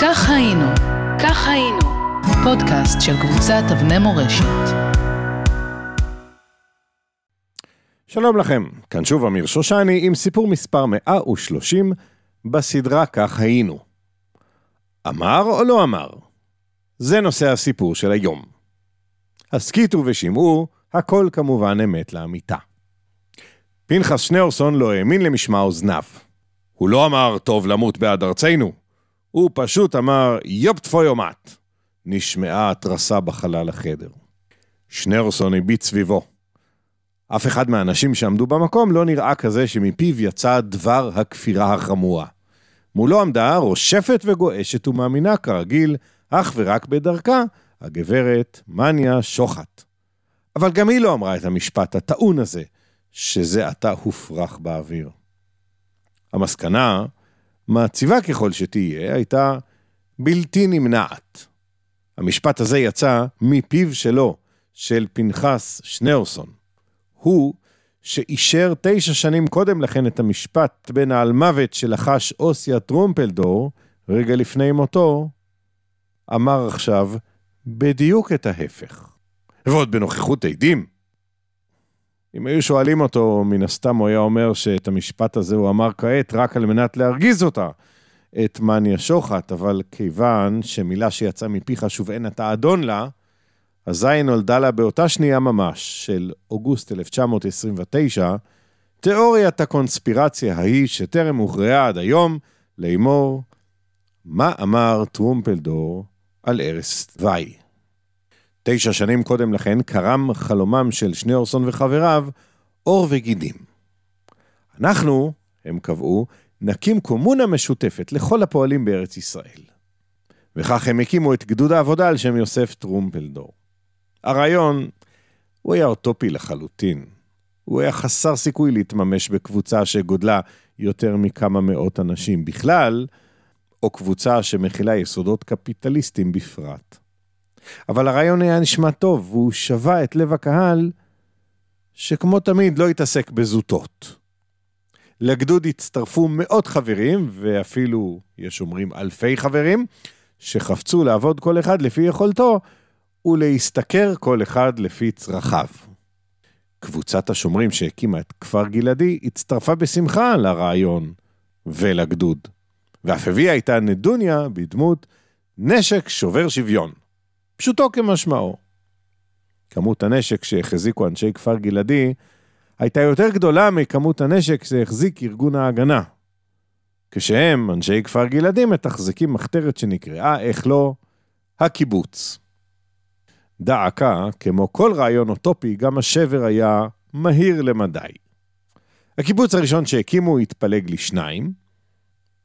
כך היינו, כך היינו, פודקאסט של קבוצת אבני מורשת. שלום לכם, כאן שוב אמיר שושני עם סיפור מספר 130 בסדרה כך היינו. אמר או לא אמר? זה נושא הסיפור של היום. הסכיתו ושמעו, הכל כמובן אמת לאמיתה. פנחס שניאורסון לא האמין למשמע אוזניו. הוא לא אמר, טוב למות בעד ארצנו. הוא פשוט אמר, יופ תפויומט. נשמעה התרסה בחלל החדר. שניאורסון הביט סביבו. אף אחד מהאנשים שעמדו במקום לא נראה כזה שמפיו יצא דבר הכפירה החמורה. מולו עמדה רושפת וגועשת ומאמינה כרגיל, אך ורק בדרכה, הגברת מניה שוחט. אבל גם היא לא אמרה את המשפט הטעון הזה, שזה עתה הופרך באוויר. המסקנה, מעציבה ככל שתהיה, הייתה בלתי נמנעת. המשפט הזה יצא מפיו שלו, של פנחס שניאורסון. הוא שאישר תשע שנים קודם לכן את המשפט בין העל מוות שלחש אוסיה טרומפלדור, רגע לפני מותו, אמר עכשיו בדיוק את ההפך. ועוד בנוכחות עדים. אם היו שואלים אותו, מן הסתם הוא היה אומר שאת המשפט הזה הוא אמר כעת רק על מנת להרגיז אותה, את מניה שוחט, אבל כיוון שמילה שיצאה מפיך שוב אין אתה אדון לה, אזי נולדה לה באותה שנייה ממש, של אוגוסט 1929, תיאוריית הקונספירציה ההיא שטרם הוכרעה עד היום, לאמור, מה אמר טרומפלדור על ערש תוואי? תשע שנים קודם לכן קרם חלומם של שניאורסון וחבריו עור וגידים. אנחנו, הם קבעו, נקים קומונה משותפת לכל הפועלים בארץ ישראל. וכך הם הקימו את גדוד העבודה על שם יוסף טרומפלדור. הרעיון, הוא היה אוטופי לחלוטין. הוא היה חסר סיכוי להתממש בקבוצה שגודלה יותר מכמה מאות אנשים בכלל, או קבוצה שמכילה יסודות קפיטליסטיים בפרט. אבל הרעיון היה נשמע טוב, והוא שבה את לב הקהל, שכמו תמיד לא התעסק בזוטות. לגדוד הצטרפו מאות חברים, ואפילו, יש אומרים, אלפי חברים, שחפצו לעבוד כל אחד לפי יכולתו, ולהשתכר כל אחד לפי צרכיו. קבוצת השומרים שהקימה את כפר גלעדי הצטרפה בשמחה לרעיון ולגדוד, ואף הביאה איתה נדוניה בדמות נשק שובר שוויון. פשוטו כמשמעו. כמות הנשק שהחזיקו אנשי כפר גלעדי הייתה יותר גדולה מכמות הנשק שהחזיק ארגון ההגנה. כשהם, אנשי כפר גלעדי, מתחזקים מחתרת שנקראה, איך לא, הקיבוץ. דא עקא, כמו כל רעיון אוטופי, גם השבר היה מהיר למדי. הקיבוץ הראשון שהקימו התפלג לשניים.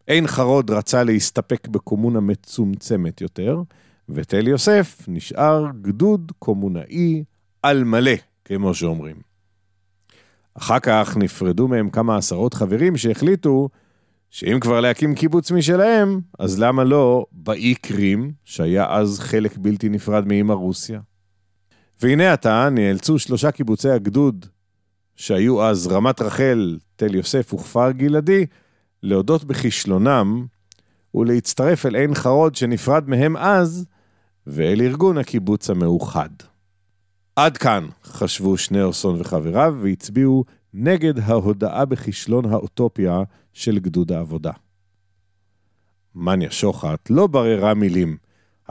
עין חרוד רצה להסתפק בקומונה מצומצמת יותר, ותל יוסף נשאר גדוד קומונאי על מלא, כמו שאומרים. אחר כך נפרדו מהם כמה עשרות חברים שהחליטו שאם כבר להקים קיבוץ משלהם, אז למה לא באי קרים, שהיה אז חלק בלתי נפרד מאמא רוסיה? והנה עתה נאלצו שלושה קיבוצי הגדוד, שהיו אז רמת רחל, תל יוסף וכפר גלעדי, להודות בכישלונם ולהצטרף אל עין חרוד שנפרד מהם אז, ואל ארגון הקיבוץ המאוחד. עד כאן, חשבו שניאורסון וחבריו, והצביעו נגד ההודעה בכישלון האוטופיה של גדוד העבודה. מניה שוחט לא בררה מילים.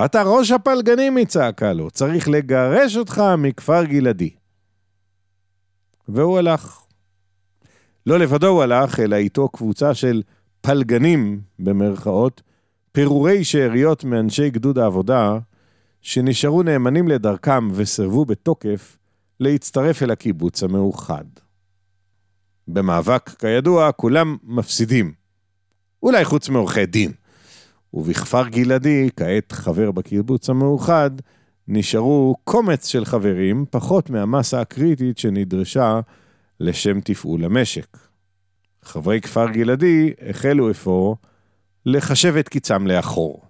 אתה ראש הפלגנים, היא צעקה לו, צריך לגרש אותך מכפר גלעדי. והוא הלך. לא לבדו הוא הלך, אלא איתו קבוצה של פלגנים, במרכאות, פירורי שאריות מאנשי גדוד העבודה, שנשארו נאמנים לדרכם וסירבו בתוקף להצטרף אל הקיבוץ המאוחד. במאבק, כידוע, כולם מפסידים. אולי חוץ מעורכי דין. ובכפר גלעדי, כעת חבר בקיבוץ המאוחד, נשארו קומץ של חברים, פחות מהמסה הקריטית שנדרשה לשם תפעול המשק. חברי כפר גלעדי החלו אפוא לחשב את קיצם לאחור.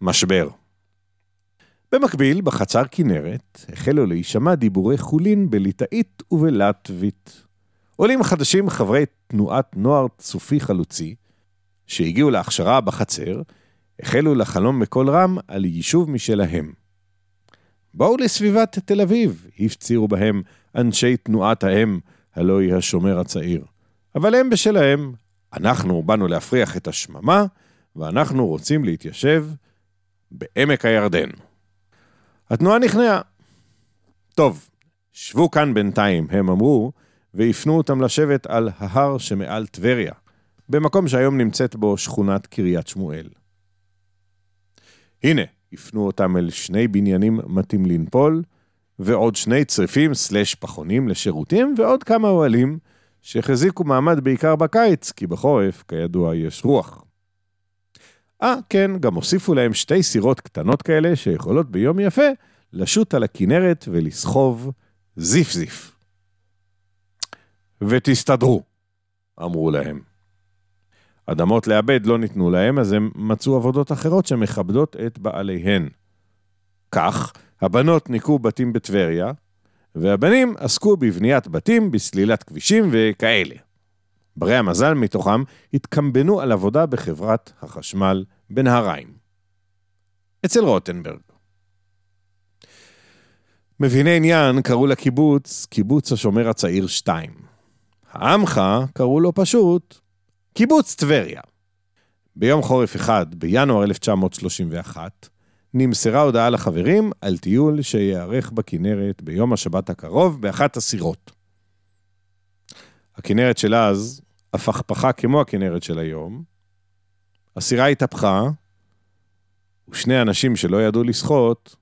משבר. במקביל, בחצר כנרת, החלו להישמע דיבורי חולין בליטאית ובלטבית. עולים חדשים חברי תנועת נוער צופי חלוצי, שהגיעו להכשרה בחצר, החלו לחלום בקול רם על יישוב משלהם. בואו לסביבת תל אביב, הפצירו בהם אנשי תנועת האם, הלא היא השומר הצעיר. אבל הם בשלהם, אנחנו באנו להפריח את השממה, ואנחנו רוצים להתיישב בעמק הירדן. התנועה נכנעה. טוב, שבו כאן בינתיים, הם אמרו, והפנו אותם לשבת על ההר שמעל טבריה, במקום שהיום נמצאת בו שכונת קריית שמואל. הנה, הפנו אותם אל שני בניינים מטים לנפול, ועוד שני צריפים סלש פחונים לשירותים, ועוד כמה אוהלים שהחזיקו מעמד בעיקר בקיץ, כי בחורף, כידוע, יש רוח. אה, כן, גם הוסיפו להם שתי סירות קטנות כאלה שיכולות ביום יפה לשוט על הכנרת ולסחוב זיף זיף. ותסתדרו, אמרו להם. אדמות לאבד לא ניתנו להם, אז הם מצאו עבודות אחרות שמכבדות את בעליהן. כך, הבנות ניקו בתים בטבריה, והבנים עסקו בבניית בתים, בסלילת כבישים וכאלה. ברי המזל מתוכם התקמבנו על עבודה בחברת החשמל בנהריים. אצל רוטנברג. מביני עניין קראו לקיבוץ קיבוץ השומר הצעיר 2. העמך קראו לו פשוט קיבוץ טבריה. ביום חורף אחד, בינואר 1931, נמסרה הודעה לחברים על טיול שייערך בכנרת ביום השבת הקרוב באחת הסירות. הכנרת של אז הפכפכה כמו הכנרת של היום, הסירה התהפכה, ושני אנשים שלא ידעו לשחות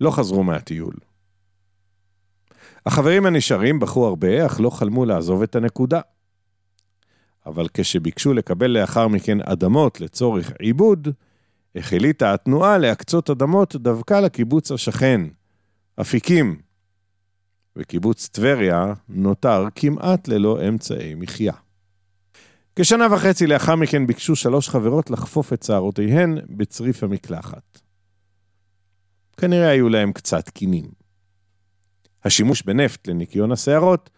לא חזרו מהטיול. החברים הנשארים בכו הרבה, אך לא חלמו לעזוב את הנקודה. אבל כשביקשו לקבל לאחר מכן אדמות לצורך עיבוד, החליטה התנועה להקצות אדמות דווקא לקיבוץ השכן, אפיקים, וקיבוץ טבריה נותר כמעט ללא אמצעי מחיה. כשנה וחצי לאחר מכן ביקשו שלוש חברות לחפוף את שערותיהן בצריף המקלחת. כנראה היו להם קצת קינים. השימוש בנפט לניקיון השערות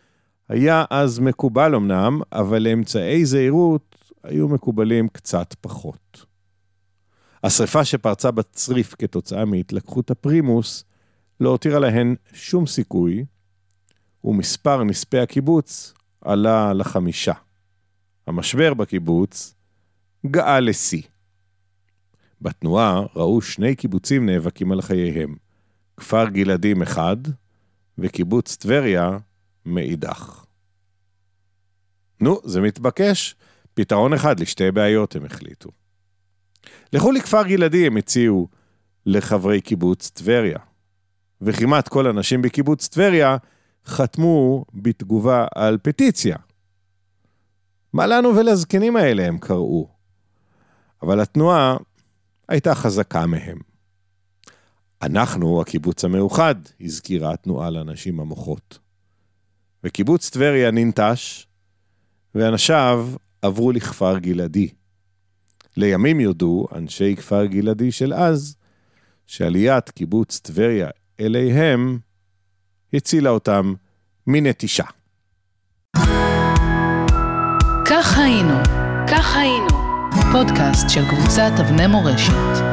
היה אז מקובל אמנם, אבל לאמצעי זהירות היו מקובלים קצת פחות. השרפה שפרצה בצריף כתוצאה מהתלקחות הפרימוס לא הותירה להן שום סיכוי, ומספר נספי הקיבוץ עלה לחמישה. המשבר בקיבוץ גאה לשיא. בתנועה ראו שני קיבוצים נאבקים על חייהם, כפר גלעדים אחד וקיבוץ טבריה מאידך. נו, זה מתבקש, פתרון אחד לשתי בעיות הם החליטו. לכו לכפר גלעדי, הם הציעו לחברי קיבוץ טבריה. וכמעט כל הנשים בקיבוץ טבריה חתמו בתגובה על פטיציה. מה לנו ולזקנים האלה, הם קראו. אבל התנועה הייתה חזקה מהם. אנחנו הקיבוץ המאוחד, הזכירה התנועה לאנשים המוחות. וקיבוץ טבריה ננטש, ואנשיו עברו לכפר גלעדי. לימים יודו אנשי כפר גלעדי של אז, שעליית קיבוץ טבריה אליהם הצילה אותם מנטישה. כך היינו, כך היינו, פודקאסט של קבוצת אבני מורשת.